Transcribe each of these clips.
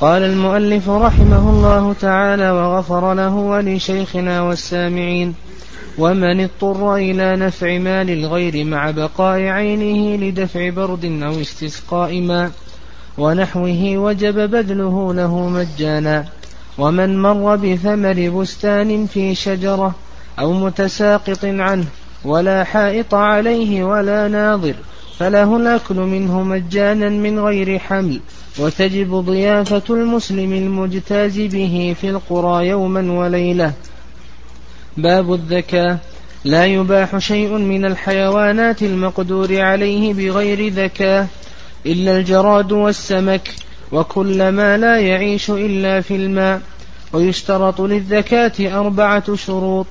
قال المؤلف رحمه الله تعالى وغفر له ولشيخنا والسامعين ومن اضطر إلى نفع مال الغير مع بقاء عينه لدفع برد أو استسقاء ماء ونحوه وجب بذله له مجانا ومن مر بثمر بستان في شجرة أو متساقط عنه ولا حائط عليه ولا ناظر فله الأكل منه مجانا من غير حمل وتجب ضيافة المسلم المجتاز به في القرى يوما وليلة. باب الذكاء. لا يباح شيء من الحيوانات المقدور عليه بغير ذكاء إلا الجراد والسمك وكل ما لا يعيش إلا في الماء. ويشترط للذكاة أربعة شروط.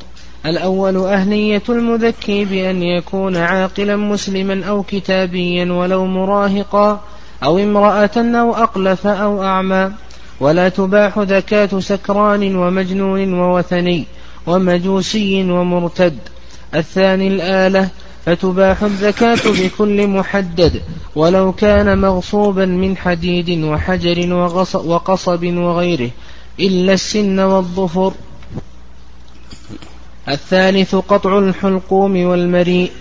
الأول أهلية المذكي بأن يكون عاقلا مسلما أو كتابيا ولو مراهقا أو امرأة أو أقلف أو أعمى. ولا تباح ذكاة سكران ومجنون ووثني ومجوسي ومرتد. الثاني الآلة فتباح الزكاة بكل محدد ولو كان مغصوبا من حديد وحجر وقصب وغيره إلا السن والظفر. الثالث قطع الحلقوم والمريء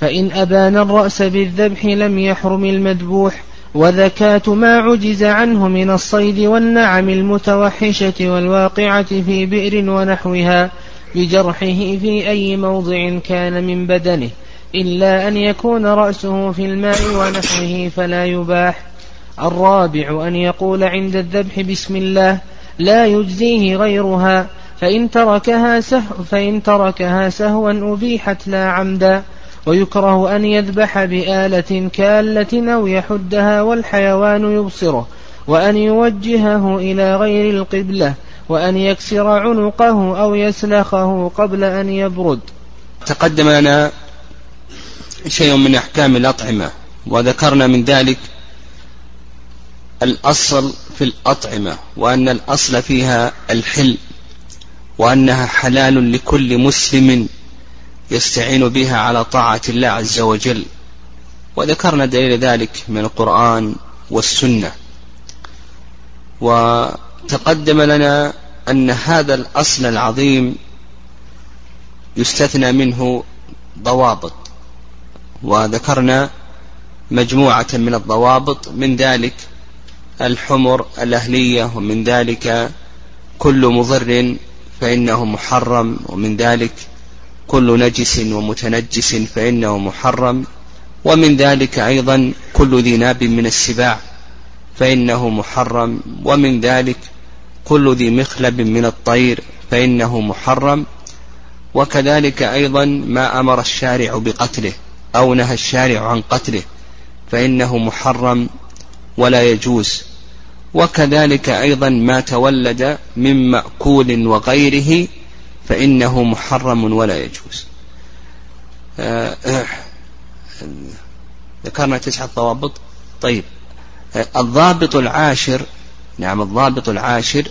فإن أبان الرأس بالذبح لم يحرم المذبوح وذكاة ما عجز عنه من الصيد والنعم المتوحشة والواقعة في بئر ونحوها بجرحه في أي موضع كان من بدنه إلا أن يكون رأسه في الماء ونحوه فلا يباح. الرابع أن يقول عند الذبح بسم الله لا يجزيه غيرها فإن تركها سهو فإن تركها سهوا أبيحت لا عمدا ويكره أن يذبح بآلة كالة أو يحدها والحيوان يبصره وأن يوجهه إلى غير القبلة وأن يكسر عنقه أو يسلخه قبل أن يبرد. تقدم لنا شيء من أحكام الأطعمة وذكرنا من ذلك الأصل في الأطعمة وأن الأصل فيها الحل. وأنها حلال لكل مسلم يستعين بها على طاعة الله عز وجل. وذكرنا دليل ذلك من القرآن والسنة. وتقدم لنا أن هذا الأصل العظيم يستثنى منه ضوابط. وذكرنا مجموعة من الضوابط من ذلك الحمر الأهلية ومن ذلك كل مضر فإنه محرم ومن ذلك كل نجس ومتنجس فإنه محرم. ومن ذلك أيضا كل ذي ناب من السباع فإنه محرم. ومن ذلك كل ذي مخلب من الطير فإنه محرم. وكذلك أيضا ما أمر الشارع بقتله أو نهى الشارع عن قتله فإنه محرم ولا يجوز. وكذلك أيضا ما تولد من مأكول وغيره فإنه محرم ولا يجوز. آه، آه، ذكرنا تسعة ضوابط طيب آه، الضابط العاشر نعم الضابط العاشر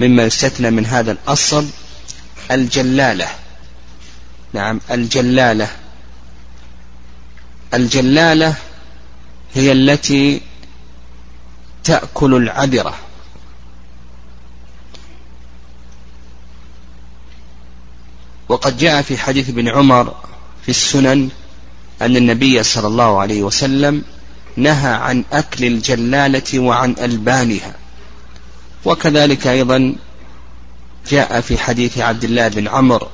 مما يستثنى من هذا الأصل الجلالة. نعم الجلالة. الجلالة هي التي تأكل العذرة. وقد جاء في حديث ابن عمر في السنن أن النبي صلى الله عليه وسلم نهى عن أكل الجلالة وعن ألبانها. وكذلك أيضا جاء في حديث عبد الله بن عمرو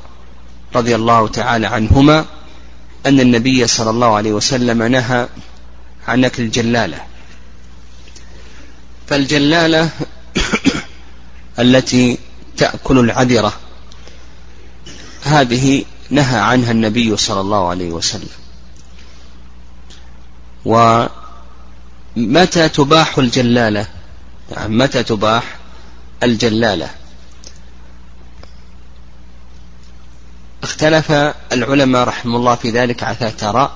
رضي الله تعالى عنهما أن النبي صلى الله عليه وسلم نهى عن أكل الجلالة. فالجلالة التي تأكل العذرة هذه نهى عنها النبي صلى الله عليه وسلم. ومتى تباح الجلالة؟ يعني متى تباح الجلالة؟ اختلف العلماء رحمه الله في ذلك على ثلاثة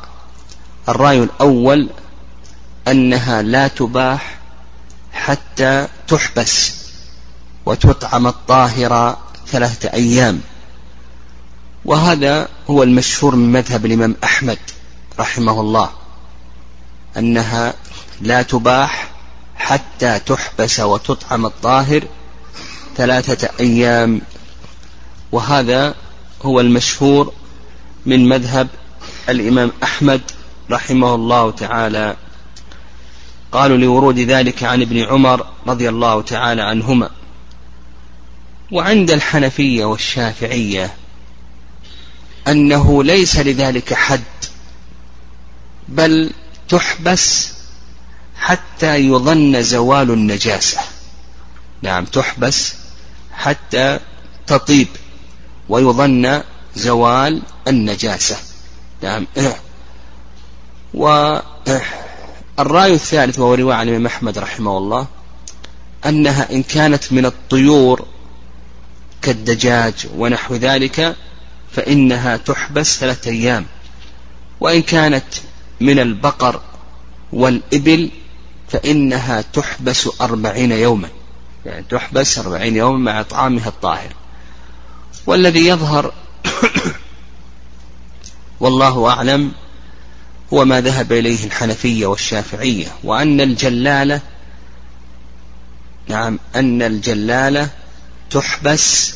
الرأي الأول أنها لا تباح حتى تحبس وتطعم الطاهرة ثلاثة أيام. وهذا هو المشهور من مذهب الإمام أحمد رحمه الله أنها لا تباح حتى تحبس وتطعم الطاهر ثلاثة أيام. وهذا هو المشهور من مذهب الإمام أحمد رحمه الله تعالى. قالوا لورود ذلك عن ابن عمر رضي الله تعالى عنهما. وعند الحنفية والشافعية أنه ليس لذلك حد بل تحبس حتى يظن زوال النجاسة. نعم تحبس حتى تطيب ويظن زوال النجاسة. نعم. والرأي الثالث وهو رواية عن الإمام أحمد رحمه الله أنها إن كانت من الطيور كالدجاج ونحو ذلك فإنها تحبس ثلاثة أيام. وإن كانت من البقر والإبل فإنها تحبس أربعين يوما. يعني تحبس أربعين يوما مع طعامها الطاهر. والذي يظهر والله أعلم هو ما ذهب إليه الحنفية والشافعية وأن الجلالة نعم أن الجلالة تحبس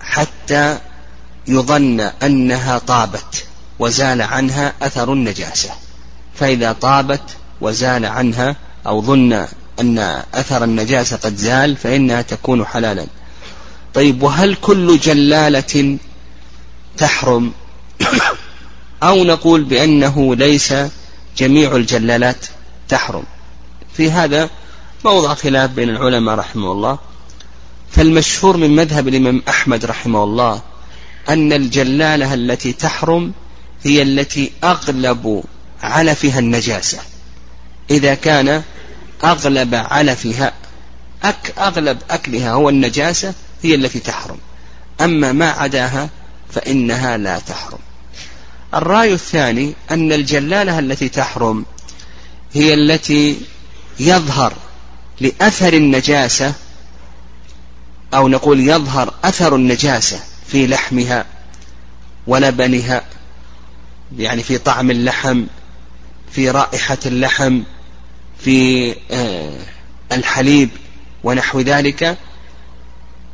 حتى يظن أنها طابت وزال عنها أثر النجاسة. فإذا طابت وزال عنها أو ظن أن أثر النجاسة قد زال فإنها تكون حلالا. طيب وهل كل جلالة تحرم؟ أو نقول بأنه ليس جميع الجلالات تحرم. في هذا موضع خلاف بين العلماء رحمه الله. فالمشهور من مذهب الإمام أحمد رحمه الله أن الجلالة التي تحرم هي التي أغلب علفها النجاسة. إذا كان أغلب علفها أك أغلب أكلها هو النجاسة هي التي تحرم. أما ما عداها فإنها لا تحرم. الرأي الثاني أن الجلالة التي تحرم هي التي يظهر لأثر النجاسة أو نقول يظهر أثر النجاسة في لحمها ولبنها يعني في طعم اللحم في رائحة اللحم في آه، الحليب ونحو ذلك.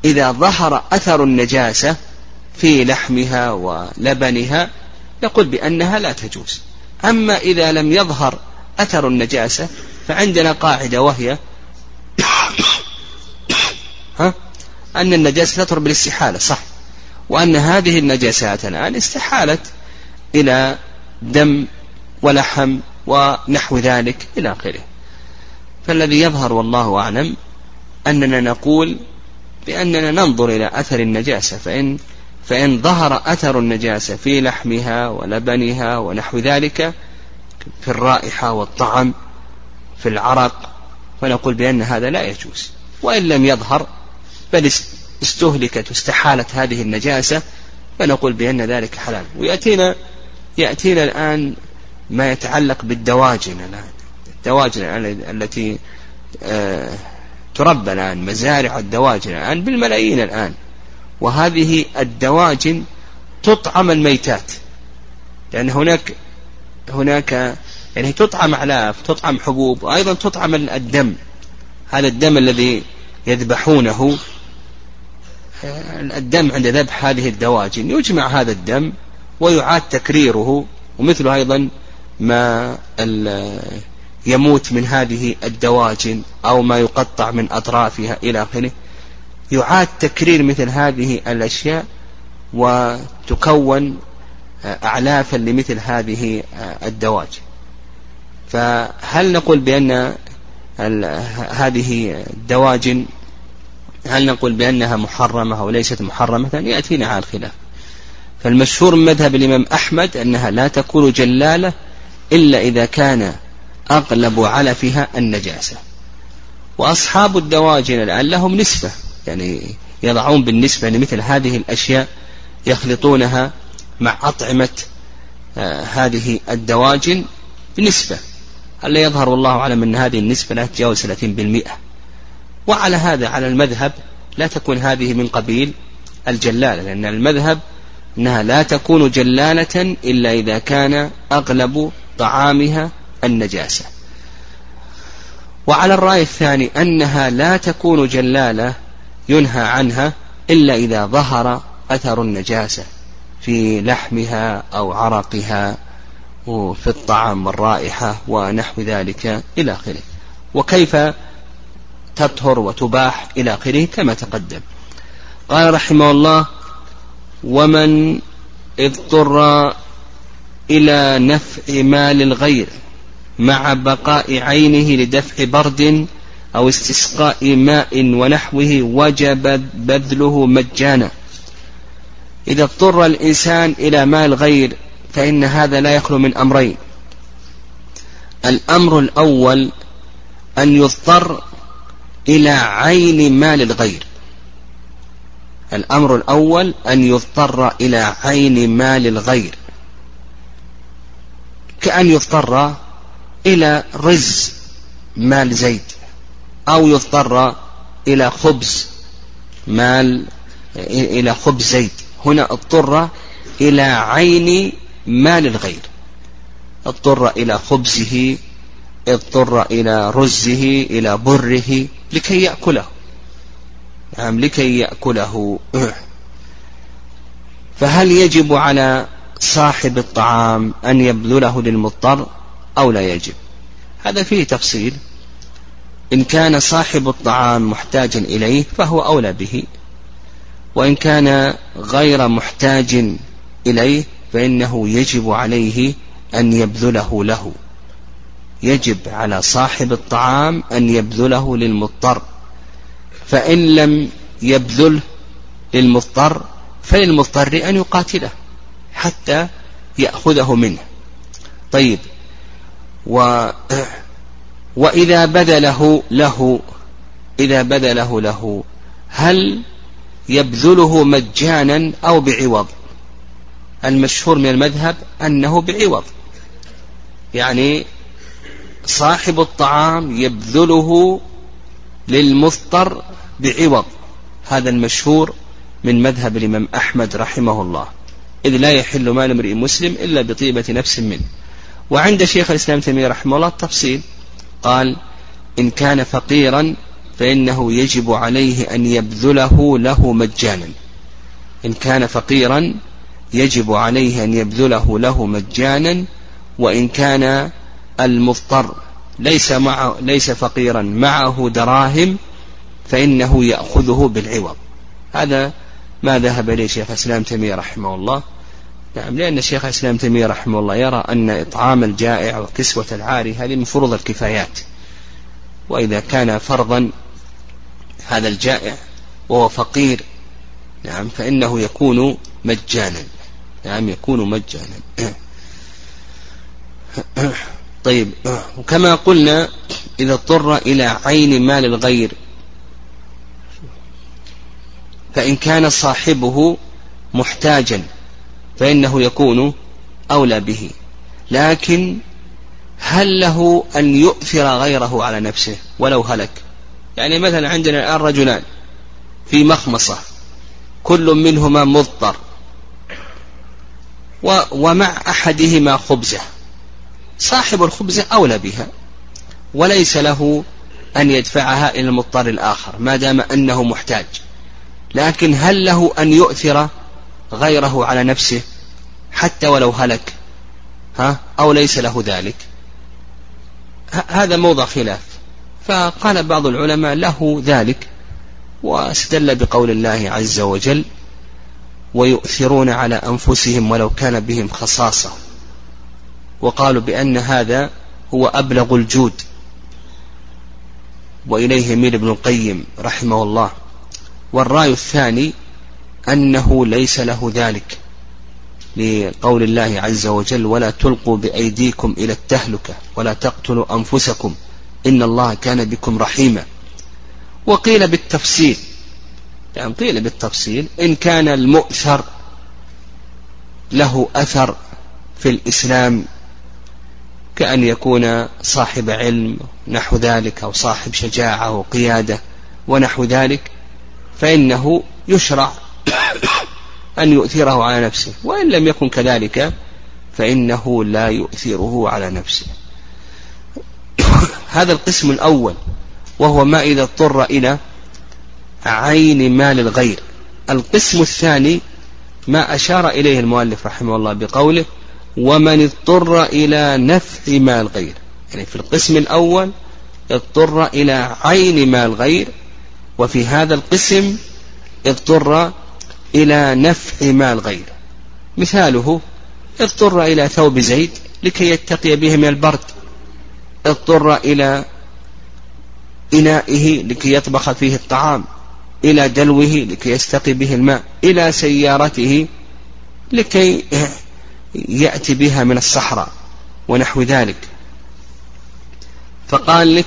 إذا ظهر أثر النجاسة في لحمها ولبنها نقول بأنها لا تجوز. أما إذا لم يظهر أثر النجاسة فعندنا قاعدة وهي ها؟ أن النجاسة تطهر بالاستحالة صح. وأن هذه النجاسات الآن استحالت إلى دم ولحم ونحو ذلك إلى آخره. فالذي يظهر والله أعلم أننا نقول بأننا ننظر إلى أثر النجاسة فإن فإن ظهر أثر النجاسة في لحمها ولبنها ونحو ذلك في الرائحة والطعم في العرق فنقول بأن هذا لا يجوز. وإن لم يظهر بل استهلكت واستحالت هذه النجاسة فنقول بأن ذلك حلال. ويأتينا يأتينا الآن ما يتعلق بالدواجن الآن. الدواجن التي آه تربى الآن مزارع الدواجن الآن بالملايين الآن. وهذه الدواجن تطعم الميتات. لأن هناك هناك يعني تطعم أعلاف تطعم حبوب وأيضا تطعم الدم. هذا الدم الذي يذبحونه الدم عند ذبح هذه الدواجن يجمع هذا الدم ويعاد تكريره ومثل أيضا ما يموت من هذه الدواجن أو ما يقطع من أطرافها إلى آخره. يعاد تكرير مثل هذه الأشياء وتكون أعلافا لمثل هذه الدواجن. فهل نقول بأن هذه الدواجن هل نقول بأنها محرمة أو ليست محرمة؟ يأتينا على الخلاف. فالمشهور من مذهب الإمام أحمد أنها لا تكون جلالة إلا إذا كان أغلب علفها النجاسة. وأصحاب الدواجن الآن لهم نسبة. يعني يضعون بالنسبة لمثل هذه الأشياء يخلطونها مع أطعمة آه هذه الدواجن بنسبة. هل يظهر والله أعلم أن هذه النسبة لا تتجاوز 30% وعلى هذا على المذهب لا تكون هذه من قبيل الجلالة لأن المذهب أنها لا تكون جلالة إلا إذا كان أغلب طعامها النجاسة. وعلى الرأي الثاني أنها لا تكون جلالة ينهى عنها إلا إذا ظهر أثر النجاسة في لحمها أو عرقها وفي الطعام والرائحة ونحو ذلك إلى آخره. وكيف تطهر وتباح إلى آخره؟ كما تقدم. قال رحمه الله ومن اضطر إلى نفع مال الغير مع بقاء عينه لدفع برد أو استسقاء ماء ونحوه وجب بذله مجانا. إذا اضطر الإنسان إلى مال غير فإن هذا لا يخلو من أمرين. الأمر الأول أن يضطر إلى عين مال الغير. الأمر الأول أن يضطر إلى عين مال الغير. كأن يضطر إلى رز مال زيد. أو يضطر إلى خبز مال إلى خبز زيد هنا اضطر إلى عين مال الغير. اضطر إلى خبزه اضطر إلى رزه إلى بره لكي يأكله. نعم لكي يأكله. فهل يجب على صاحب الطعام أن يبذله للمضطر أو لا يجب؟ هذا فيه تفصيل. إن كان صاحب الطعام محتاجا إليه فهو أولى به. وإن كان غير محتاج إليه فإنه يجب عليه أن يبذله له. يجب على صاحب الطعام أن يبذله للمضطر. فإن لم يبذله للمضطر فللمضطر أن يقاتله حتى يأخذه منه. طيب و وإذا بذله له إذا بذله له هل يبذله مجانا أو بعوض؟ المشهور من المذهب أنه بعوض. يعني صاحب الطعام يبذله للمضطر بعوض. هذا المشهور من مذهب الإمام أحمد رحمه الله. إذ لا يحل مال امرئ مسلم إلا بطيبة نفس منه. وعند شيخ الإسلام تيمية رحمه الله التفصيل. قال إن كان فقيرا فإنه يجب عليه أن يبذله له مجانا. إن كان فقيرا يجب عليه أن يبذله له مجانا وإن كان المضطر ليس مع ليس فقيرا معه دراهم فإنه يأخذه بالعوض. هذا ما ذهب إليه شيخ الإسلام تيمية رحمه الله. نعم لأن الشيخ الإسلام تيمية رحمه الله يرى أن إطعام الجائع وكسوة العاري هذه من فروض الكفايات. وإذا كان فرضا هذا الجائع وهو فقير نعم فإنه يكون مجانا. نعم يكون مجانا. طيب وكما قلنا إذا اضطر إلى عين مال الغير فإن كان صاحبه محتاجا فإنه يكون أولى به. لكن هل له أن يؤثر غيره على نفسه ولو هلك؟ يعني مثلا عندنا الآن رجلان في مخمصة كل منهما مضطر ومع أحدهما خبزة. صاحب الخبزة أولى بها وليس له أن يدفعها إلى المضطر الآخر ما دام أنه محتاج. لكن هل له أن يؤثر غيره على نفسه حتى ولو هلك ها؟ أو ليس له ذلك. هذا موضع خلاف. فقال بعض العلماء له ذلك واستدل بقول الله عز وجل ويؤثرون على أنفسهم ولو كان بهم خصاصة وقالوا بأن هذا هو أبلغ الجود. وإليه يميل ابن القيم رحمه الله. والرأي الثاني أنه ليس له ذلك لقول الله عز وجل ولا تلقوا بأيديكم إلى التهلكة ولا تقتلوا أنفسكم إن الله كان بكم رحيما. وقيل بالتفصيل يعني قيل بالتفصيل إن كان المؤثر له أثر في الإسلام كأن يكون صاحب علم نحو ذلك أو صاحب شجاعة وقيادة ونحو ذلك فإنه يشرع أن يؤثره على نفسه وإن لم يكن كذلك فإنه لا يؤثره على نفسه. هذا القسم الأول وهو ما إذا اضطر إلى عين مال الغير. القسم الثاني ما أشار إليه المؤلف رحمه الله بقوله ومن اضطر إلى نفع مال غير. يعني في القسم الأول اضطر إلى عين مال غير وفي هذا القسم اضطر إلى نفع مال غير مثاله اضطر إلى ثوب زيد لكي يتقي به من البرد. اضطر إلى إنائه لكي يطبخ فيه الطعام. إلى دلوه لكي يستقي به الماء. إلى سيارته لكي يأتي بها من الصحراء ونحو ذلك. فقال لك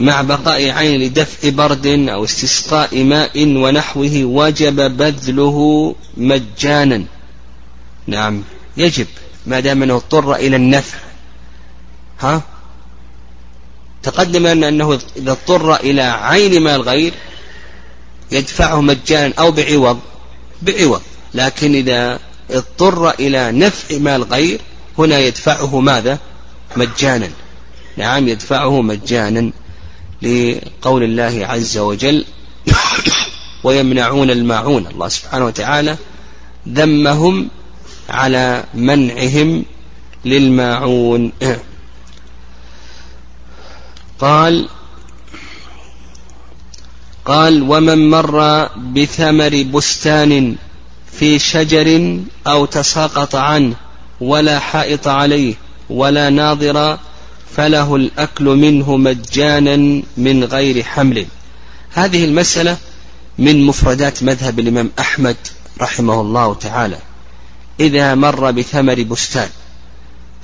مع بقاء عين لدفع برد أو استسقاء ماء ونحوه وجب بذله مجانا. نعم يجب ما دام أنه اضطر إلى النفع. ها؟ تقدم أن أنه إذا اضطر إلى عين مال غير يدفعه مجانا أو بعوض بعوض. لكن إذا اضطر إلى نفع مال غير هنا يدفعه ماذا؟ مجانا. نعم يدفعه مجانا. لقول الله عز وجل ويمنعون الماعون. الله سبحانه وتعالى ذمهم على منعهم للماعون. قال قال ومن مر بثمر بستان في شجر أو تساقط عنه ولا حائط عليه ولا ناظر فله الأكل منه مجانا من غير حمل. هذه المسألة من مفردات مذهب الإمام أحمد رحمه الله تعالى. إذا مر بثمر بستان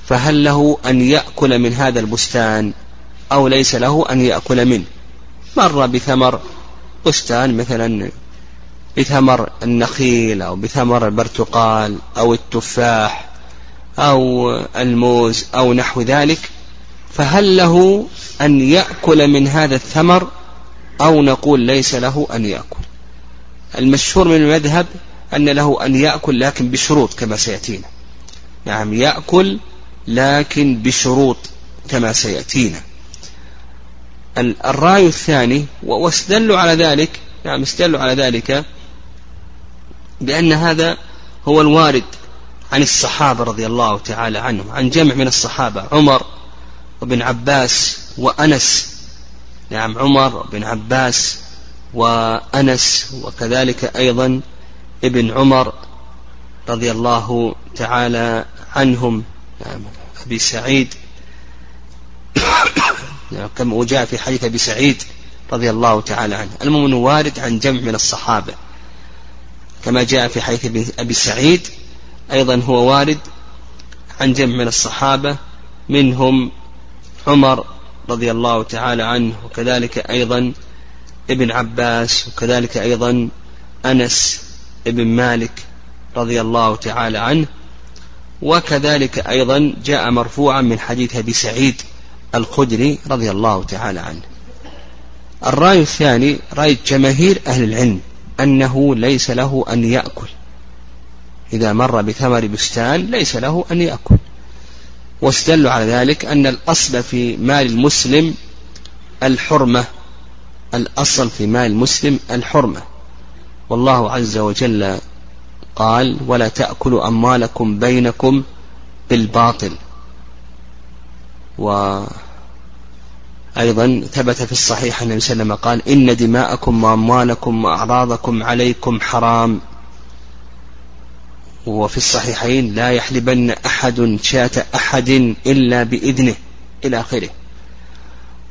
فهل له أن يأكل من هذا البستان أو ليس له أن يأكل منه؟ مر بثمر بستان مثلا بثمر النخيل أو بثمر البرتقال أو التفاح أو الموز أو نحو ذلك فهل له أن يأكل من هذا الثمر أو نقول ليس له أن يأكل؟ المشهور من المذهب أن له أن يأكل لكن بشروط كما سيأتينا. نعم يأكل لكن بشروط كما سيأتينا. الرأي الثاني واستدلوا على ذلك نعم استدلوا على ذلك بأن هذا هو الوارد عن الصحابة رضي الله تعالى عنهم عن جمع من الصحابة عمر وابن عباس وأنس. نعم عمر بن عباس وأنس وكذلك أيضا ابن عمر رضي الله تعالى عنهم. نعم أبي سعيد. نعم كما وجاء في حديث أبي سعيد رضي الله تعالى عنه. المؤمن وارد عن جمع من الصحابة. كما جاء في حديث أبي سعيد أيضا هو وارد عن جمع من الصحابة منهم عمر رضي الله تعالى عنه وكذلك أيضا ابن عباس وكذلك أيضا أنس ابن مالك رضي الله تعالى عنه. وكذلك أيضا جاء مرفوعا من حديث أبي سعيد الخدري رضي الله تعالى عنه. الرأي الثاني رأي جماهير أهل العلم أنه ليس له أن يأكل. إذا مر بثمر بستان ليس له أن يأكل. واستدلوا على ذلك أن الأصل في مال المسلم الحرمة الأصل في مال المسلم الحرمة. والله عز وجل قال ولا تأكلوا أموالكم بينكم بالباطل. وأيضا ثبت في الصحيح أن النبي صلى الله عليه وسلم قال إن دماءكم وأموالكم وأعراضكم عليكم حرام. وفي الصحيحين لا يحلبن أحد شاة أحد إلا بإذنه إلى آخره.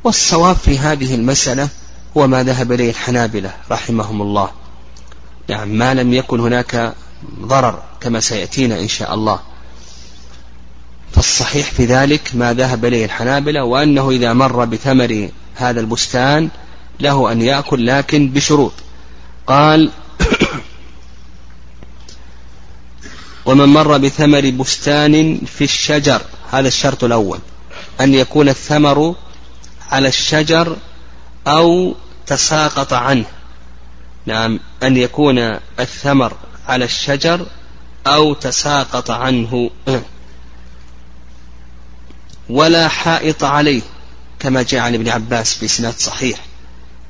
والصواب في هذه المسألة هو ما ذهب إليه الحنابلة رحمهم الله. نعم ما لم يكن هناك ضرر كما سيأتينا إن شاء الله. فالصحيح في ذلك ما ذهب إليه الحنابلة وأنه إذا مر بثمر هذا البستان له أن يأكل لكن بشروط. قال ومن مر بثمر بستان في الشجر هذا الشرط الأول. أن يكون الثمر على الشجر أو تساقط عنه. نعم أن يكون الثمر على الشجر أو تساقط عنه. ولا حائط عليه كما جاء عن ابن عباس في سناد صحيح.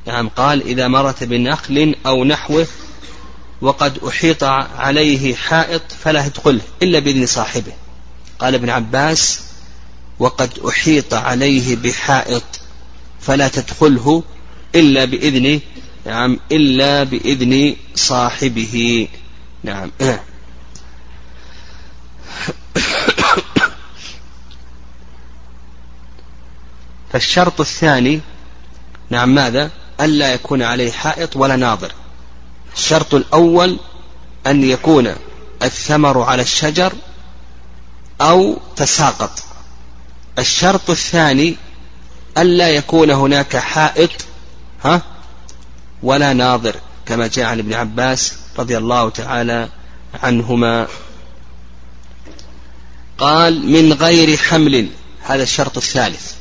نعم قال إذا مرت بنخل أو نحوه وقد أحيط عليه حائط فلا تدخله إلا بإذن صاحبه. قال ابن عباس وقد أحيط عليه بحائط فلا تدخله إلا بإذن نعم إلا بإذن صاحبه. نعم. فالشرط الثاني نعم ماذا؟ ألا يكون عليه حائط ولا ناظر. الشرط الأول أن يكون الثمر على الشجر أو تساقط. الشرط الثاني ألا يكون هناك حائط ها ولا ناظر كما جاء عن ابن عباس رضي الله تعالى عنهما. قال من غير حمل. هذا الشرط الثالث.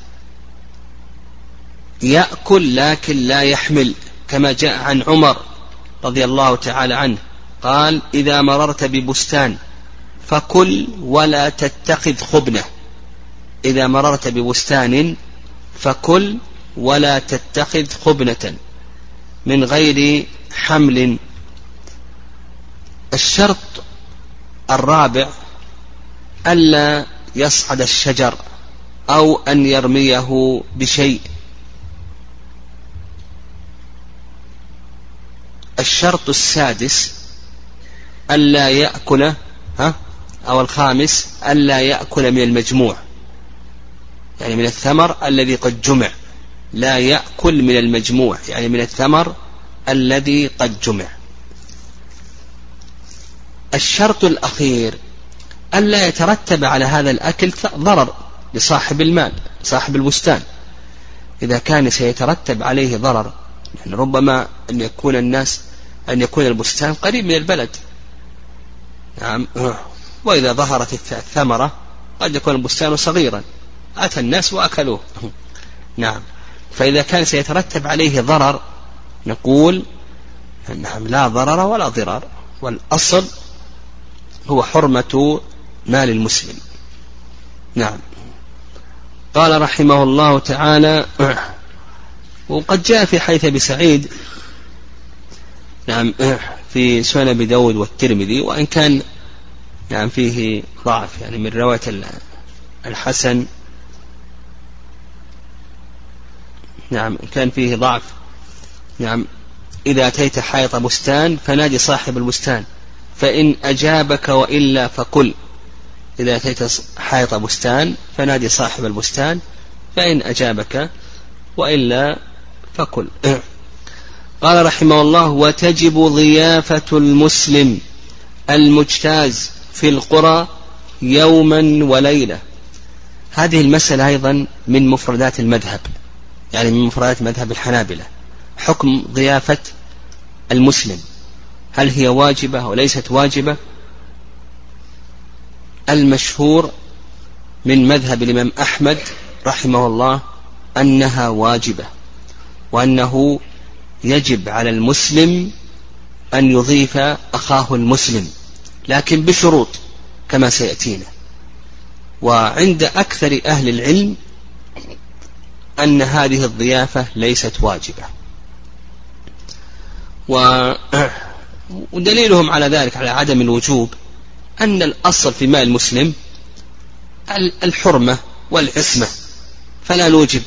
يأكل لكن لا يحمل كما جاء عن عمر رضي الله تعالى عنه. قال إذا مررت ببستان فكل ولا تتخذ خبنة. إذا مررت ببستان فكل ولا تتخذ خبنة من غير حمل. الشرط الرابع ألا يصعد الشجر أو أن يرميه بشيء. الشرط السادس ألا يأكل ها؟ أو الخامس ألا يأكل من المجموع. يعني من الثمر الذي قد جمع. لا يأكل من المجموع. يعني من الثمر الذي قد جمع. الشرط الأخير ألا يترتب على هذا الأكل ضرر لصاحب المال صاحب البستان. إذا كان سيترتب عليه ضرر يعني ربما أن يكون الناس أن يكون البستان قريب من البلد. نعم. وإذا ظهرت الثمرة قد يكون البستان صغيرا. أتى الناس وأكلوه. نعم. فإذا كان سيترتب عليه ضرر نقول نعم لا ضرر ولا ضرار. والأصل هو حرمة مال المسلم. نعم. قال رحمه الله تعالى وقد جاء في حيث أبي سعيد نعم. في سنن أبي داود والترمذي وإن كان نعم فيه ضعف يعني من رواية الحسن. نعم كان فيه ضعف. نعم إذا أتيت حائط بستان فنادي صاحب البستان فإن أجابك وإلا فقل. إذا أتيت حائط بستان فنادي صاحب البستان فإن أجابك وإلا فقل. قال رحمه الله وتجب ضيافة المسلم المجتاز في القرى يوما وليلة. هذه المسألة أيضا من مفردات المذهب يعني من مفردات مذهب الحنابلة. حكم ضيافة المسلم هل هي واجبة أو ليست واجبة؟ المشهور من مذهب الإمام أحمد رحمه الله أنها واجبة وأنه يجب على المسلم أن يضيف أخاه المسلم لكن بشروط كما سيأتينا. وعند أكثر أهل العلم أن هذه الضيافة ليست واجبة. ودليلهم على ذلك على عدم الوجوب أن الأصل في مال المسلم الحرمة والعصمة فلا نوجب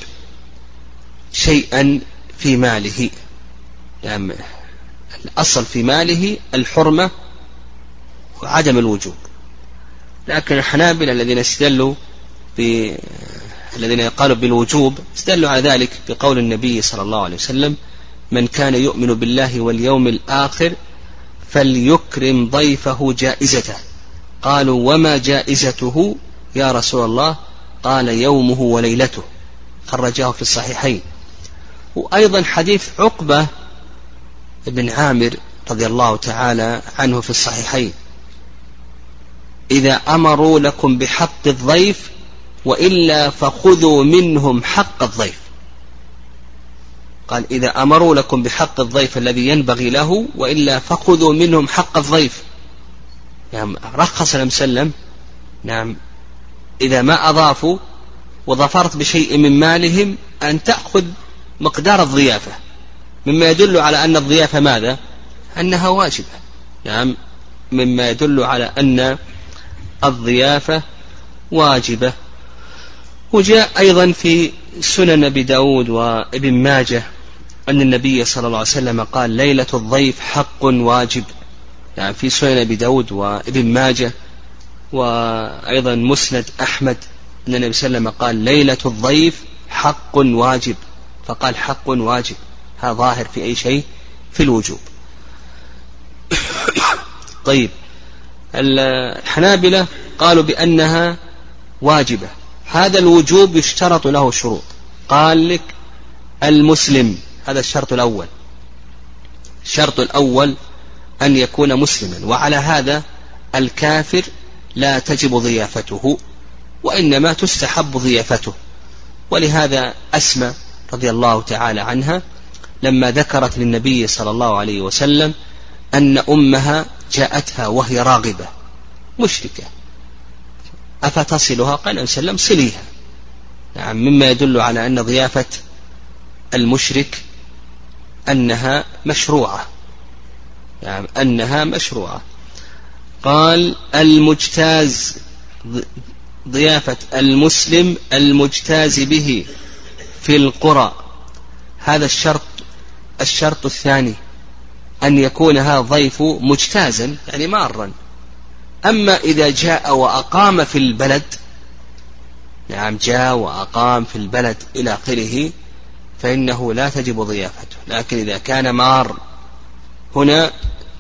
شيئا في ماله. يعني الأصل في ماله الحرمة وعدم الوجوب. لكن الحنابلة الذين استدلوا ب الذين قالوا بالوجوب استدلوا على ذلك بقول النبي صلى الله عليه وسلم من كان يؤمن بالله واليوم الآخر فليكرم ضيفه جائزته. قالوا وما جائزته يا رسول الله؟ قال يومه وليلته. خرجاه في الصحيحين. وأيضا حديث عقبة بن عامر رضي الله تعالى عنه في الصحيحين. إذا أمروا لكم بحق الضيف وإلا فخذوا منهم حق الضيف. قال إذا أمروا لكم بحق الضيف الذي ينبغي له وإلا فخذوا منهم حق الضيف. نعم رخص النبي سلم نعم إذا ما أضافوا وظفرت بشيء من مالهم أن تأخذ مقدار الضيافة. مما يدل على أن الضيافة ماذا؟ أنها واجبة. نعم. مما يدل على أن الضيافة واجبة. وجاء أيضا في سنن أبي داود وابن ماجه أن النبي صلى الله عليه وسلم قال ليلة الضيف حق واجب. يعني في سنن أبي داود وابن ماجه وأيضا مسند أحمد أن النبي صلى الله عليه وسلم قال ليلة الضيف حق واجب. فقال حق واجب. هذا ظاهر في أي شيء في الوجوب. طيب الحنابلة قالوا بأنها واجبة. هذا الوجوب يشترط له شروط. قال لك المسلم هذا الشرط الأول. الشرط الأول أن يكون مسلما وعلى هذا الكافر لا تجب ضيافته وإنما تستحب ضيافته. ولهذا أسمى رضي الله تعالى عنها لما ذكرت للنبي صلى الله عليه وسلم أن أمها جاءتها وهي راغبة مشركة. أفتصلها؟ قال عليه وسلم صليها. نعم مما يدل على أن ضيافة المشرك أنها مشروعة. يعني أنها مشروعة. قال المجتاز ضيافة المسلم المجتاز به في القرى. هذا الشرط الشرط الثاني أن يكون هذا الضيف مجتازا يعني مارا. أما إذا جاء وأقام في البلد نعم جاء وأقام في البلد إلى آخره فإنه لا تجب ضيافته. لكن إذا كان مار هنا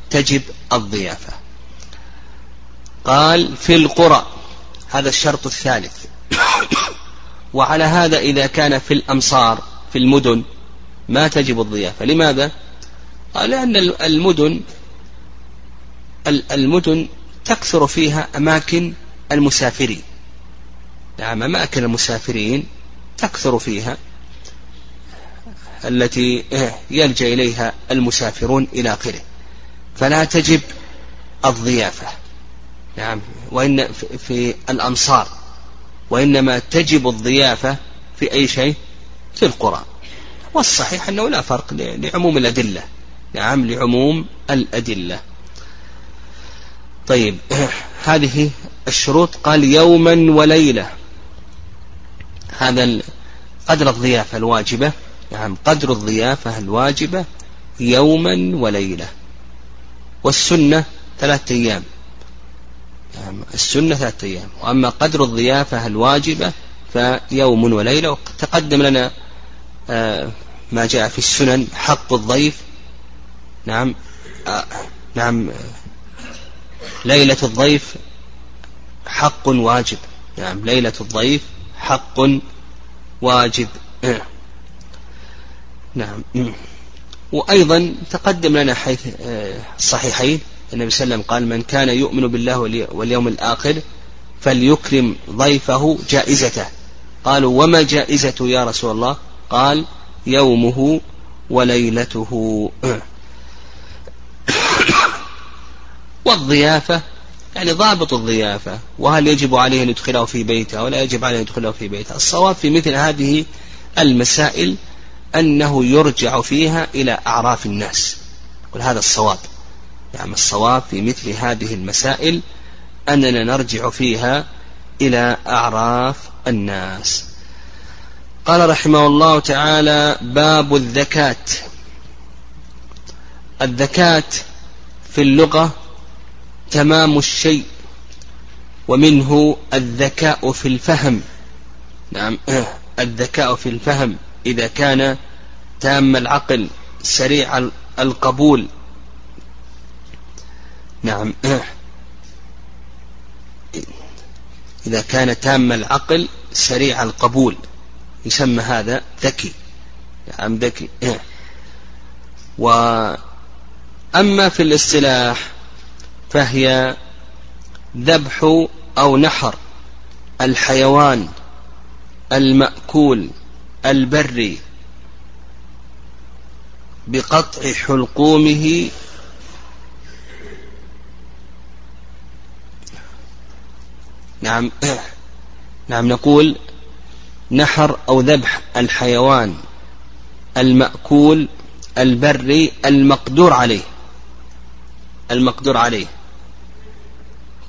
تجب الضيافة. قال في القرى هذا الشرط الثالث. وعلى هذا إذا كان في الأمصار في المدن ما تجب الضيافة لماذا؟ قال لأن المدن المدن تكثر فيها أماكن المسافرين. نعم أماكن المسافرين تكثر فيها التي يلجأ إليها المسافرون إلى آخره. فلا تجب الضيافة. نعم وإن في الأمصار وإنما تجب الضيافة في أي شيء؟ في القرى. والصحيح أنه لا فرق لعموم الأدلة. نعم لعموم الأدلة. طيب هذه الشروط. قال يوما وليلة. هذا قدر الضيافة الواجبة. نعم قدر الضيافة الواجبة يوما وليلة. والسنة ثلاثة أيام. نعم السنة ثلاثة أيام. وأما قدر الضيافة الواجبة فيوم وليلة. وتقدم لنا آه، ما جاء في السنن حق الضيف. نعم آه، نعم ليلة الضيف حق واجب. نعم ليلة الضيف حق واجب. نعم. وأيضا تقدم لنا حيث الصحيحين آه، النبي صلى الله عليه وسلم قال من كان يؤمن بالله واليوم الآخر فليكرم ضيفه جائزته. قالوا وما جائزته يا رسول الله؟ قال يومه وليلته. والضيافة يعني ضابط الضيافة وهل يجب عليه أن يدخله في بيته ولا يجب عليه أن يدخله في بيته؟ الصواب في مثل هذه المسائل أنه يرجع فيها إلى أعراف الناس. وهذا الصواب. يعني الصواب في مثل هذه المسائل أننا نرجع فيها إلى أعراف الناس. قال رحمه الله تعالى باب الذكاة الذكاة في اللغة تمام الشيء ومنه الذكاء في الفهم. نعم الذكاء في الفهم إذا كان تام العقل سريع القبول. نعم إذا كان تام العقل سريع القبول. يسمى هذا ذكي. نعم ذكي. وأما في الاصطلاح فهي ذبح أو نحر الحيوان المأكول البري بقطع حلقومه نعم نعم نقول نحر أو ذبح الحيوان المأكول البري المقدور عليه. المقدور عليه.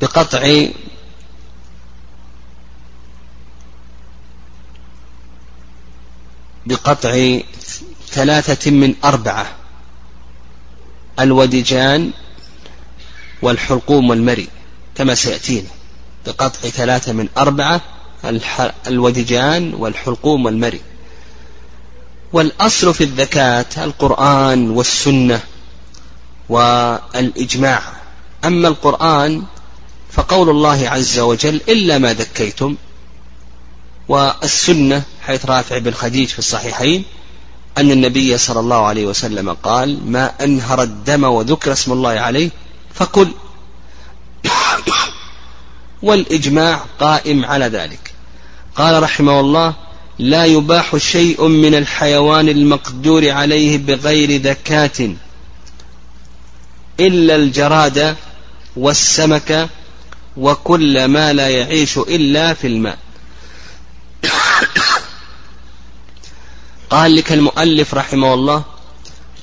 بقطع بقطع ثلاثة من أربعة الودجان والحلقوم والمري كما سيأتينا. بقطع ثلاثة من أربعة الودجان والحلقوم والمري. والأصل في الذكاة القرآن والسنة والإجماع. أما القرآن فقول الله عز وجل إلا ما ذكيتم والسنة حيث رافع بن خديج في الصحيحين أن النبي صلى الله عليه وسلم قال ما أنهر الدم وذكر اسم الله عليه فكل. والإجماع قائم على ذلك. قال رحمه الله لا يباح شيء من الحيوان المقدور عليه بغير ذكاة إلا الجراد والسمك وكل ما لا يعيش إلا في الماء. قال لك المؤلف رحمه الله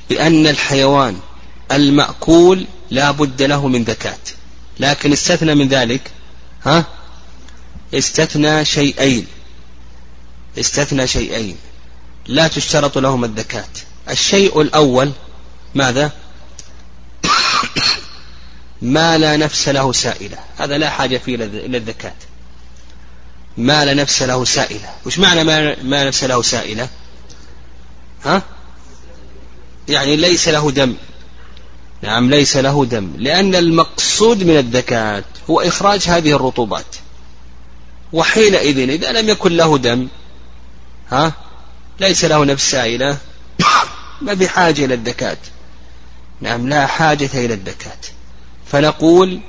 بأن الحيوان المأكول لا بد له من ذكاة لكن استثنى من ذلك ها؟ استثنى شيئين. استثنى شيئين. لا تشترط لهما الذكاة الشيء الأول ماذا؟ ما لا نفس له سائلة. هذا لا حاجة فيه إلى الذكاة ما لا نفس له سائلة. وش معنى ما, ما نفس له سائلة؟ ها؟ يعني ليس له دم. نعم ليس له دم. لأن المقصود من الذكاة هو إخراج هذه الرطوبات. وحينئذ إذا لم يكن له دم ها؟ ليس له نفس سائلة ما بحاجة إلى الذكاة نعم لا حاجة إلى الذكاة فنقول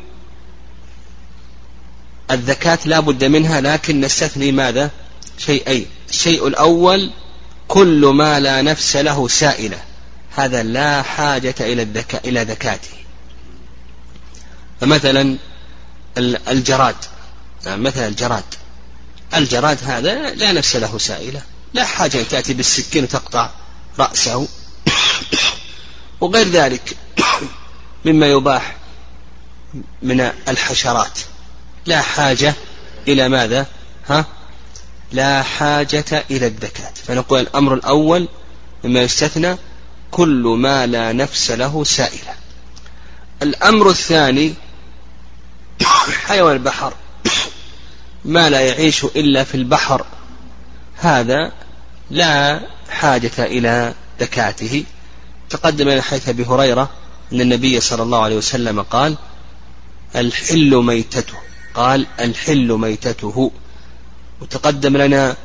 الذكاة لا بد منها لكن نستثني ماذا؟ شيئين. الشيء الأول كل ما لا نفس له سائلة هذا لا حاجة إلى الذكاء إلى ذكاته. فمثلا الجراد. مثلا الجراد. الجراد هذا لا نفس له سائلة. لا حاجة أن تأتي بالسكين وتقطع رأسه. وغير ذلك مما يباح من الحشرات. لا حاجة إلى ماذا؟ ها؟ لا حاجة إلى الذكاة فنقول الأمر الأول مما يستثنى كل ما لا نفس له سائلة. الأمر الثاني حيوان البحر. ما لا يعيش إلا في البحر. هذا لا حاجة إلى ذكاته تقدم لنا حيث أبي هريرة أن النبي صلى الله عليه وسلم قال الحل ميتته. قال الحل ميتته. وتقدم لنا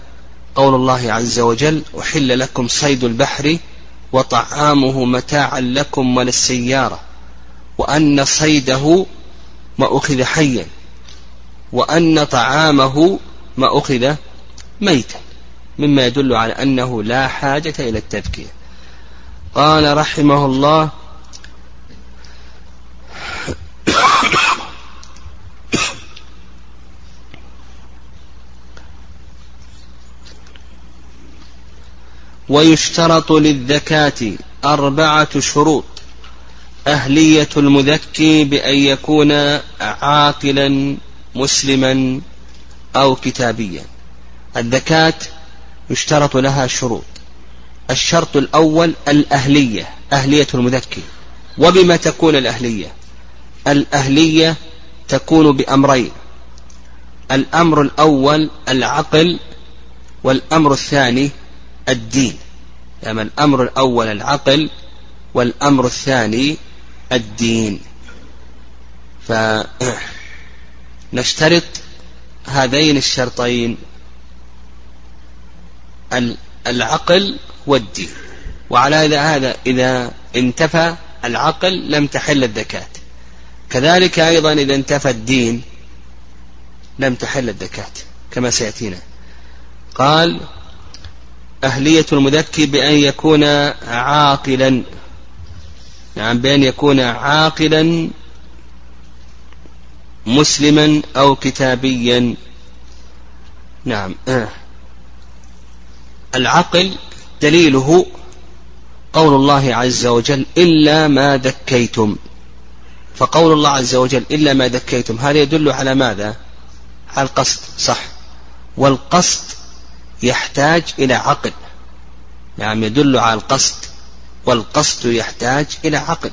قول الله عز وجل أحل لكم صيد البحر وطعامه متاعا لكم وللسيارة وأن صيده ما أخذ حيا. وأن طعامه ما أخذ ميتا مما يدل على أنه لا حاجة إلى التذكية قال رحمه الله ويشترط للذكاة أربعة شروط أهلية المذكي بأن يكون عاقلا مسلما أو كتابيا. الذكاة يشترط لها شروط. الشرط الأول الأهلية أهلية المذكي وبما تكون الأهلية؟ الأهلية تكون بأمرين. الأمر الأول العقل والأمر الثاني الدين. يعني الأمر الأول العقل والأمر الثاني الدين. فنشترط هذين الشرطين العقل والدين. وعلى هذا إذا انتفى العقل لم تحل الذكاة كذلك أيضا إذا انتفى الدين لم تحل الذكاة كما سيأتينا. قال أهلية المذكي بأن يكون عاقلا. نعم بأن يكون عاقلا مسلما أو كتابيا. نعم. العقل دليله قول الله عز وجل إلا ما ذكيتم. فقول الله عز وجل إلا ما ذكيتم هذا يدل على ماذا؟ على القصد صح. والقصد يحتاج إلى عقل. نعم يدل على القصد. والقصد يحتاج إلى عقل.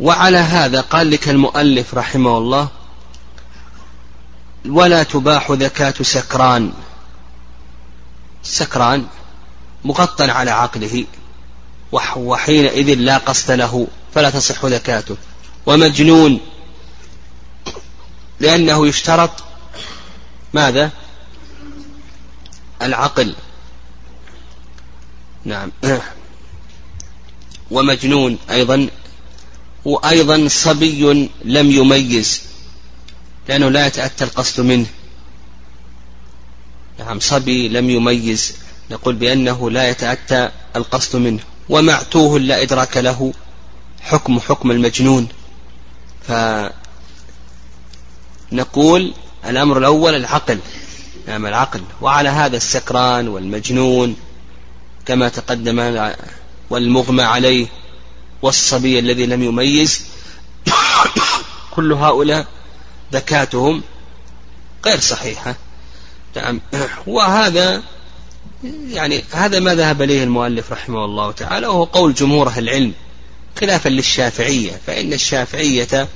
وعلى هذا قال لك المؤلف رحمه الله ولا تباح ذكاة سكران. سكران مغطى على عقله وحينئذ لا قصد له فلا تصح ذكاته ومجنون لأنه يشترط ماذا؟ العقل. نعم. ومجنون أيضا وأيضا صبي لم يميز لأنه لا يتأتى القصد منه. نعم صبي لم يميز نقول بأنه لا يتأتى القصد منه. ومعتوه لا إدراك له حكم حكم المجنون. فنقول الأمر الأول العقل. نعم العقل. وعلى هذا السكران والمجنون كما تقدم والمغمى عليه. والصبي الذي لم يميز. كل هؤلاء ذكاتهم غير صحيحة. نعم. وهذا يعني هذا ما ذهب إليه المؤلف رحمه الله تعالى وهو قول جمهور أهل العلم خلافا للشافعية فإن الشافعية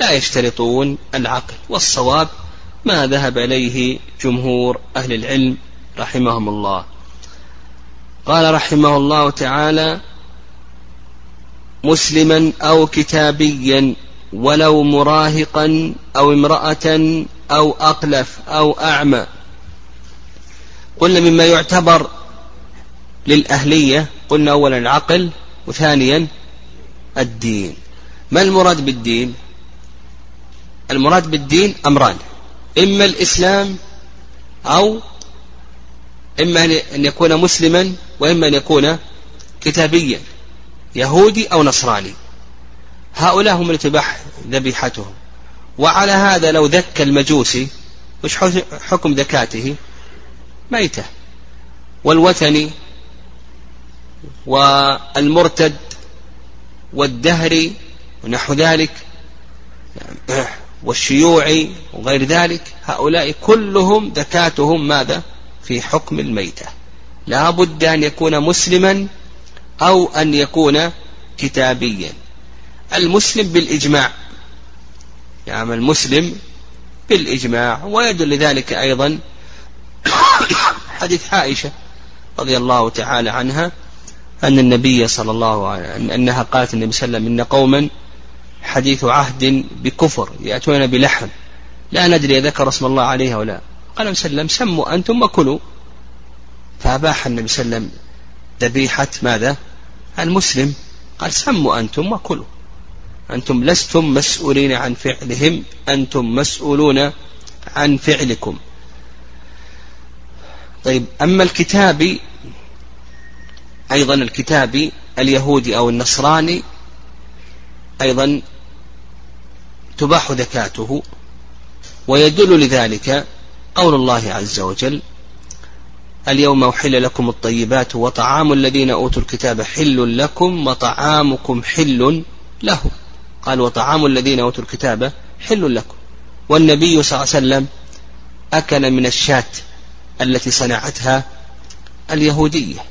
لا يشترطون العقل. والصواب ما ذهب إليه جمهور أهل العلم رحمهم الله. قال رحمه الله تعالى مسلما أو كتابيا ولو مراهقا أو امرأة أو أقلف أو أعمى. قلنا مما يعتبر للأهلية قلنا أولا العقل وثانيا الدين. ما المراد بالدين؟ المراد بالدين أمران إما الإسلام أو إما أن يكون مسلما وإما أن يكون كتابيا. يهودي أو نصراني. هؤلاء هم اللي تباح ذبيحتهم. وعلى هذا لو ذكى المجوسي وش حكم ذكاته؟ ميتة. والوثني والمرتد والدهري ونحو ذلك والشيوعي وغير ذلك هؤلاء كلهم ذكاتهم ماذا؟ في حكم الميتة. لا بد أن يكون مسلما أو أن يكون كتابيا. المسلم بالإجماع. يعني المسلم بالإجماع. ويدل لذلك أيضا حديث عائشة رضي الله تعالى عنها أن النبي صلى الله عليه وسلم أنها قالت النبي صلى الله عليه وسلم إن قوما حديث عهد بكفر يأتون بلحم. لا ندري ذكر اسم الله عليها ولا. قال النبي صلى الله عليه وسلم سموا أنتم وكلوا. فأباح النبي صلى الله عليه وسلم ذبيحة ماذا؟ المسلم قال سموا أنتم وكلوا. أنتم لستم مسؤولين عن فعلهم أنتم مسؤولون عن فعلكم. طيب أما الكتابي أيضا الكتابي اليهودي أو النصراني أيضا تباح ذكاته ويدل لذلك قول الله عز وجل اليوم أحل لكم الطيبات وطعام الذين أوتوا الكتاب حل لكم وطعامكم حل لهم. قال وطعام الذين أوتوا الكتاب حل لكم. والنبي صلى الله عليه وسلم أكل من الشاة التي صنعتها اليهودية.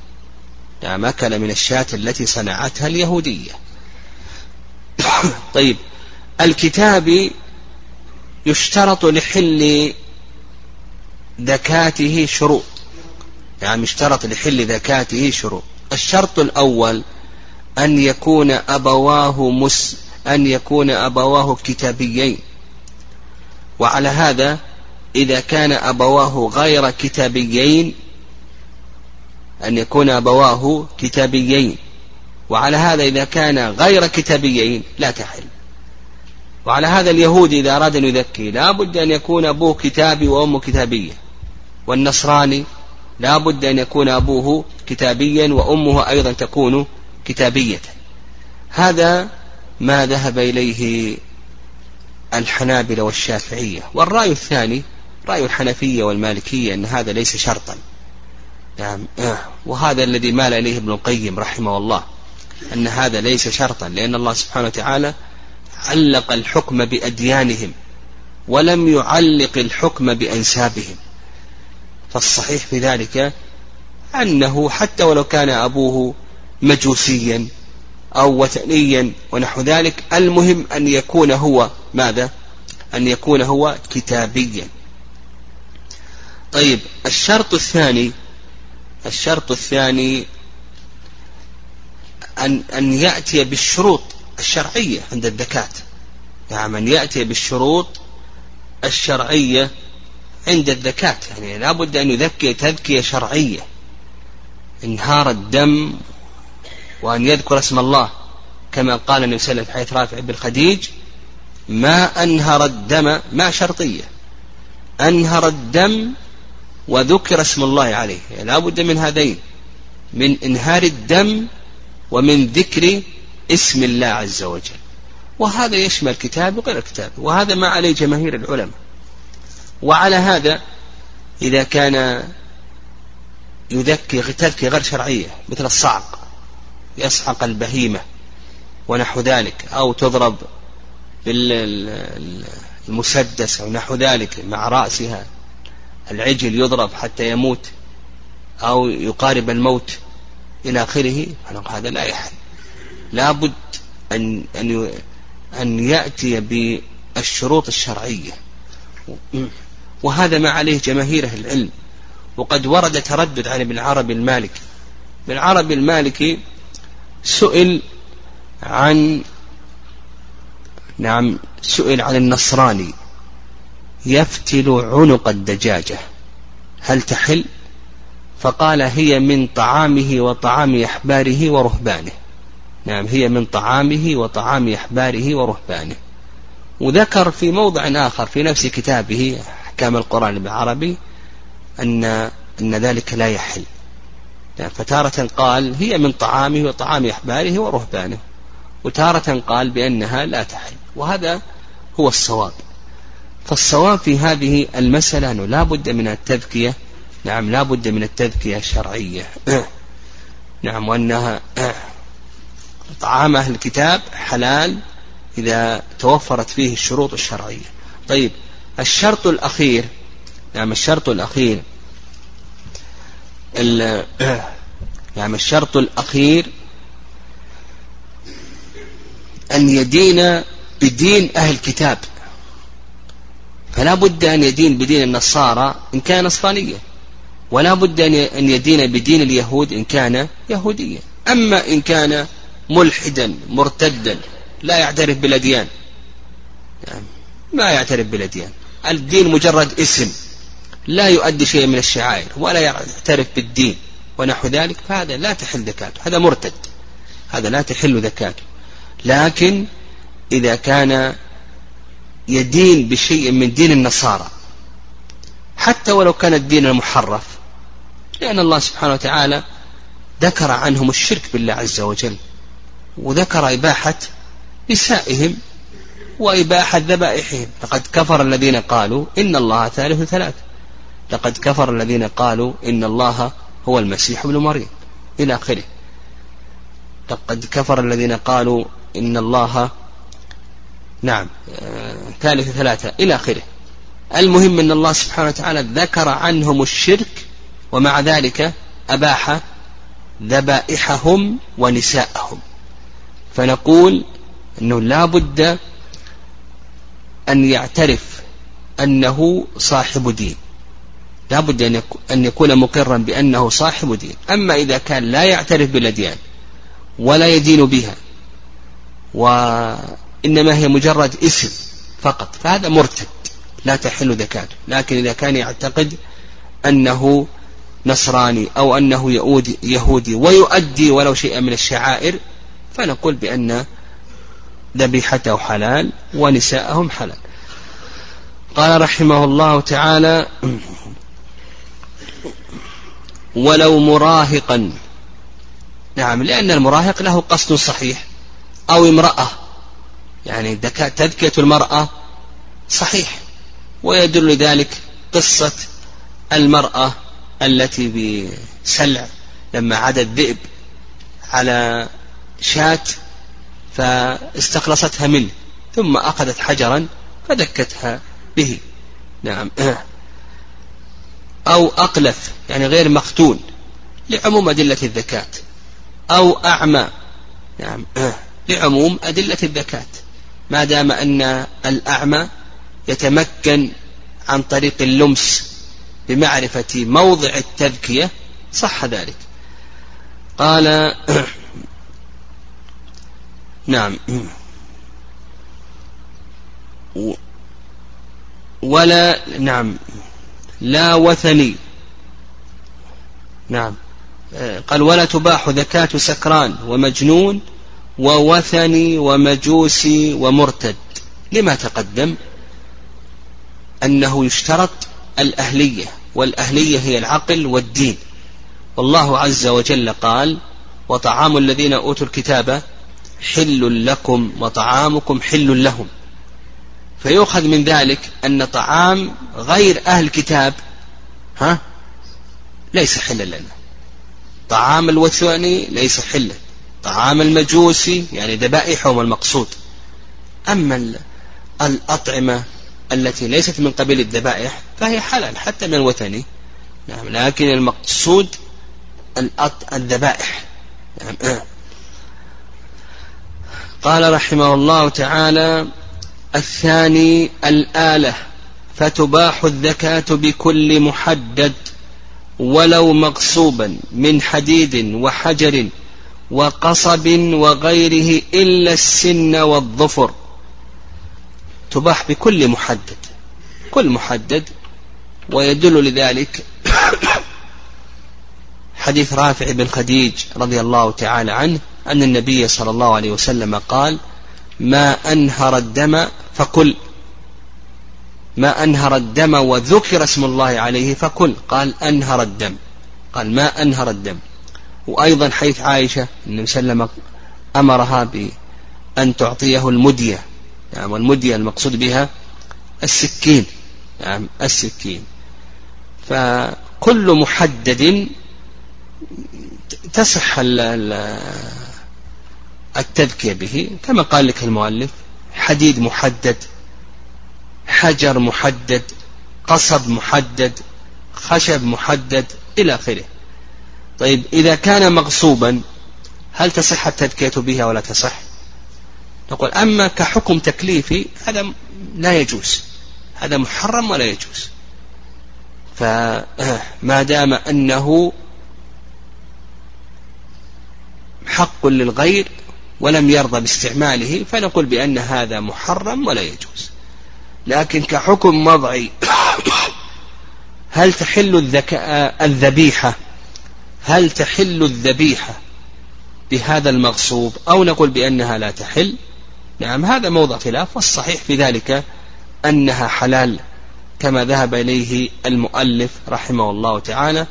نعم أكل من الشاة التي صنعتها اليهودية. طيب الكتاب يشترط لحل ذكاته شروط. يعني اشترط لحل ذكاته شروط. الشرط الأول أن يكون أبواه مس أن يكون أبواه كتابيين. وعلى هذا إذا كان أبواه غير كتابيين أن يكون أبواه كتابيين. وعلى هذا إذا كان غير كتابيين لا تحل. وعلى هذا اليهودي إذا أراد أن يذكي لا بد أن يكون أبوه كتابي وأمه كتابية. والنصراني لا بد أن يكون أبوه كتابيا وأمه أيضا تكون كتابية. هذا ما ذهب إليه الحنابلة والشافعية. والرأي الثاني رأي الحنفية والمالكية أن هذا ليس شرطا. نعم. وهذا الذي مال إليه ابن القيم رحمه الله أن هذا ليس شرطا لأن الله سبحانه وتعالى علق الحكم بأديانهم ولم يعلق الحكم بأنسابهم. فالصحيح في ذلك أنه حتى ولو كان أبوه مجوسيا أو وثنيا ونحو ذلك المهم أن يكون هو ماذا؟ أن يكون هو كتابيا. طيب الشرط الثاني الشرط الثاني أن أن يأتي بالشروط الشرعية عند الزكاة. نعم أن يأتي بالشروط الشرعية عند الزكاة يعني لابد أن يذكي تذكية شرعية. انهار الدم وأن يذكر اسم الله. كما قال النبي صلى الله عليه وسلم في حديث رافع بن خديج ما أنهر الدم ما شرطية. أنهر الدم وذكر اسم الله عليه. يعني لا بد من هذين. من إنهار الدم ومن ذكر اسم الله عز وجل. وهذا يشمل الكتاب وغير الكتاب. وهذا ما عليه جماهير العلماء. وعلى هذا إذا كان يذكي تذكية غير شرعية مثل الصعق يصعق البهيمة ونحو ذلك أو تضرب بالمسدس أو نحو ذلك مع رأسها العجل يضرب حتى يموت أو يقارب الموت إلى آخره هذا لا يحل. لابد أن أن أن يأتي بالشروط الشرعية. وهذا ما عليه جماهير العلم. وقد ورد تردد عن ابن عربي المالكي. ابن عربي المالكي سئل عن نعم سئل عن النصراني. يفتل عنق الدجاجة. هل تحل؟ فقال هي من طعامه وطعام أحباره ورهبانه. نعم هي من طعامه وطعام أحباره ورهبانه. وذكر في موضع آخر في نفس كتابه أحكام القرآن بالعربي أن أن ذلك لا يحل. فتارة قال هي من طعامه وطعام أحباره ورهبانه وتارة قال بأنها لا تحل وهذا هو الصواب. فالصواب في هذه المسألة أنه لا بد من التذكية نعم لا بد من التذكية الشرعية. نعم وأنها طعام أهل الكتاب حلال إذا توفرت فيه الشروط الشرعية. طيب الشرط الأخير نعم الشرط الأخير. نعم الشرط الأخير أن يدين بدين أهل الكتاب. فلا بد أن يدين بدين النصارى إن كان نصرانيا ولا بد أن يدين بدين اليهود إن كان يهوديا أما إن كان ملحدا مرتدا لا يعترف بالأديان. يعني ما يعترف بالأديان. الدين مجرد اسم لا يؤدي شيء من الشعائر ولا يعترف بالدين ونحو ذلك فهذا لا تحل زكاته هذا مرتد هذا لا تحل زكاته. لكن إذا كان يدين بشيء من دين النصارى حتى ولو كان الدين المحرف لأن الله سبحانه وتعالى ذكر عنهم الشرك بالله عز وجل وذكر إباحة نسائهم وإباحة ذبائحهم لقد كفر الذين قالوا إن الله ثالث ثلاث. لقد كفر الذين قالوا إن الله هو المسيح ابن مريم. إلى آخره. لقد كفر الذين قالوا إن الله نعم آه، ثالث ثلاثة. إلى آخره. المهم أن الله سبحانه وتعالى ذكر عنهم الشرك ومع ذلك أباح ذبائحهم ونساءهم. فنقول أنه لا بد أن يعترف أنه صاحب دين. لا بد أن يكون مقرا بأنه صاحب دين. أما إذا كان لا يعترف بالأديان ولا يدين بها وإنما هي مجرد اسم فقط فهذا مرتد لا تحل زكاته لكن إذا كان يعتقد أنه نصراني أو أنه يهودي ويؤدي ولو شيئا من الشعائر فنقول بأن ذبيحته حلال ونساءهم حلال. قال رحمه الله تعالى ولو مراهقا نعم لأن المراهق له قصد صحيح. أو امرأة يعني تذكية المرأة صحيح. ويدل ذلك قصة المرأة التي بسلع لما عاد الذئب على شاة فاستخلصتها منه ثم أخذت حجرا فدكتها به. نعم. أو أقلف يعني غير مختون لعموم أدلة الذكاة أو أعمى نعم لعموم أدلة الذكاة ما دام أن الأعمى يتمكن عن طريق اللمس بمعرفة موضع التذكية صح ذلك. قال نعم. ولا نعم. لا وثني. نعم. قال ولا تباح ذكاة سكران ومجنون ووثني ومجوسي ومرتد. لما تقدم أنه يشترط الأهلية والأهلية هي العقل والدين. والله عز وجل قال وطعام الذين أوتوا الكتاب حل لكم وطعامكم حل لهم. فيؤخذ من ذلك أن طعام غير أهل الكتاب ها ليس حلا لنا. طعام الوثني ليس حلا طعام المجوسي يعني ذبائحهم المقصود. أما الأطعمة التي ليست من قبيل الذبائح فهي حلال حتى من الوثني نعم لكن المقصود الذبائح. نعم قال رحمه الله تعالى الثاني الآلة فتباح الذكاة بكل محدد ولو مغصوبا من حديد وحجر وقصب وغيره إلا السن والظفر. تباح بكل محدد كل محدد ويدل لذلك حديث رافع بن خديج رضي الله تعالى عنه أن النبي صلى الله عليه وسلم قال ما أنهر الدم فكل. ما أنهر الدم وذكر اسم الله عليه فكل. قال أنهر الدم. قال ما أنهر الدم. وأيضا حديث عائشة النبي صلى الله عليه وسلم أمرها بأن تعطيه المدية. نعم والمدية المقصود بها السكين. نعم السكين. فكل محدد تصح التذكية به كما قال لك المؤلف حديد محدد حجر محدد قصب محدد خشب محدد إلى آخره. طيب إذا كان مغصوبا هل تصح التذكية به ولا تصح؟ نقول أما كحكم تكليفي هذا لا يجوز. هذا محرم ولا يجوز. فما دام أنه حق للغير ولم يرضى باستعماله فنقول بأن هذا محرم ولا يجوز. لكن كحكم وضعي هل تحل الذكاء الذبيحة؟ هل تحل الذبيحة بهذا المغصوب؟ أو نقول بأنها لا تحل؟ نعم هذا موضع خلاف والصحيح في ذلك أنها حلال كما ذهب إليه المؤلف رحمه الله تعالى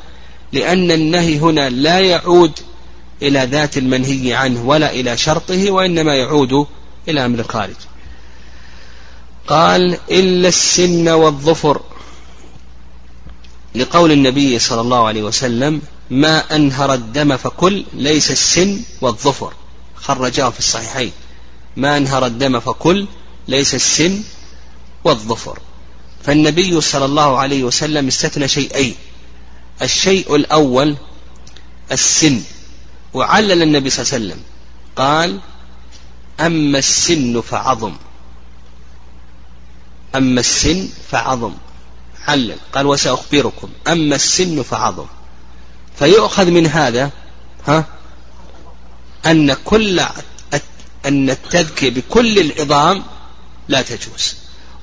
لأن النهي هنا لا يعود إلى ذات المنهي عنه ولا إلى شرطه وإنما يعود إلى أمر الخارج. قال إلا السن والظفر. لقول النبي صلى الله عليه وسلم ما أنهر الدم فكل ليس السن والظفر. خرجاه في الصحيحين ما أنهر الدم فكل ليس السن والظفر. فالنبي صلى الله عليه وسلم استثنى شيئين الشيء الأول السن وعلل النبي صلى الله عليه وسلم. قال أما السن فعظم. أما السن فعظم. علل. قال وسأخبركم. أما السن فعظم. فيؤخذ من هذا ها أن كل أن التذكية بكل العظام لا تجوز.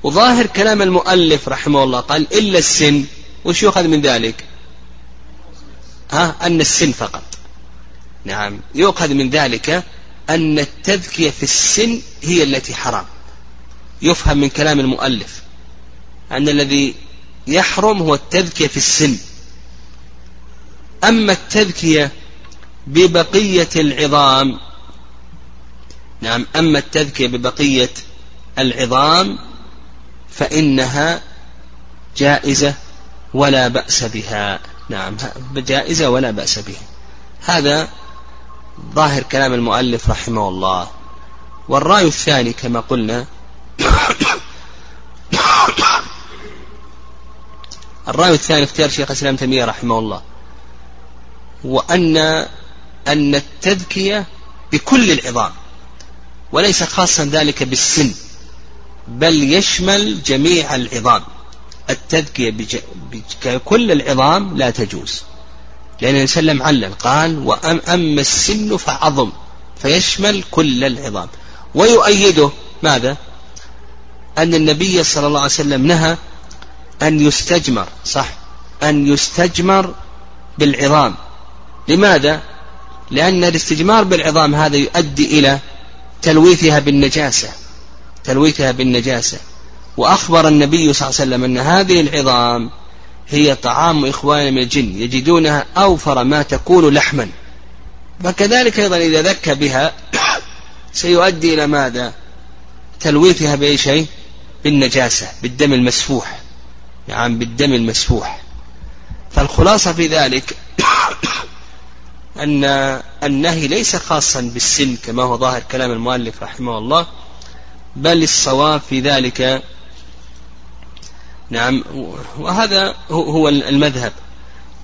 وظاهر كلام المؤلف رحمه الله قال إلا السن. وش يؤخذ من ذلك؟ ها أن السن فقط. نعم. يؤخذ من ذلك أن التذكية في السن هي التي حرام. يفهم من كلام المؤلف أن الذي يحرم هو التذكية في السن. أما التذكية ببقية العظام نعم أما التذكية ببقية العظام فإنها جائزة ولا بأس بها. نعم جائزة ولا بأس بها. هذا ظاهر كلام المؤلف رحمه الله. والرأي الثاني كما قلنا الرأي الثاني اختيار شيخ الإسلام تيمية رحمه الله. وأن أن التذكية بكل العظام وليس خاصا ذلك بالسن بل يشمل جميع العظام. التذكية بكل العظام لا تجوز. لأن النبي صلى الله عليه وسلم علل قال وأما السن فعظم فيشمل كل العظام. ويؤيده ماذا؟ أن النبي صلى الله عليه وسلم نهى أن يستجمر صح؟ أن يستجمر بالعظام. لماذا؟ لأن الاستجمار بالعظام هذا يؤدي إلى تلويثها بالنجاسة. تلويثها بالنجاسة. وأخبر النبي صلى الله عليه وسلم أن هذه العظام هي طعام إخوان من الجن يجدونها أوفر ما تكون لحما. فكذلك أيضا إذا ذكى بها سيؤدي إلى ماذا؟ تلويثها بأي شيء؟ بالنجاسة بالدم المسفوح. نعم بالدم المسفوح. فالخلاصة في ذلك أن النهي ليس خاصا بالسن كما هو ظاهر كلام المؤلف رحمه الله بل الصواب في ذلك نعم. وهذا هو المذهب.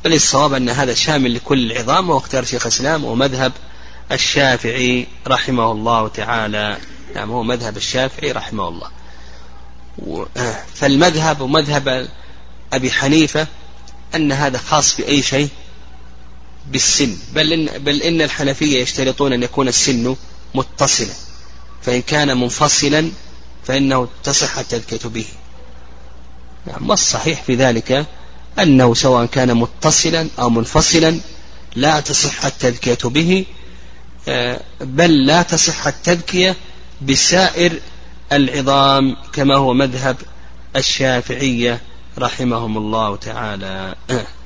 بل الصواب أن هذا شامل لكل العظام واختار شيخ الإسلام ومذهب الشافعي رحمه الله تعالى. نعم هو مذهب الشافعي رحمه الله. فالمذهب ومذهب أبي حنيفة أن هذا خاص بأي شيء؟ بالسن. بل إن, بل إن الحنفية يشترطون أن يكون السن متصلا. فإن كان منفصلا فإنه تصح التذكية به. نعم والصحيح في ذلك أنه سواء كان متصلا أو منفصلا لا تصح التذكية به آه، بل لا تصح التذكية بسائر العظام كما هو مذهب الشافعية رحمهم الله تعالى.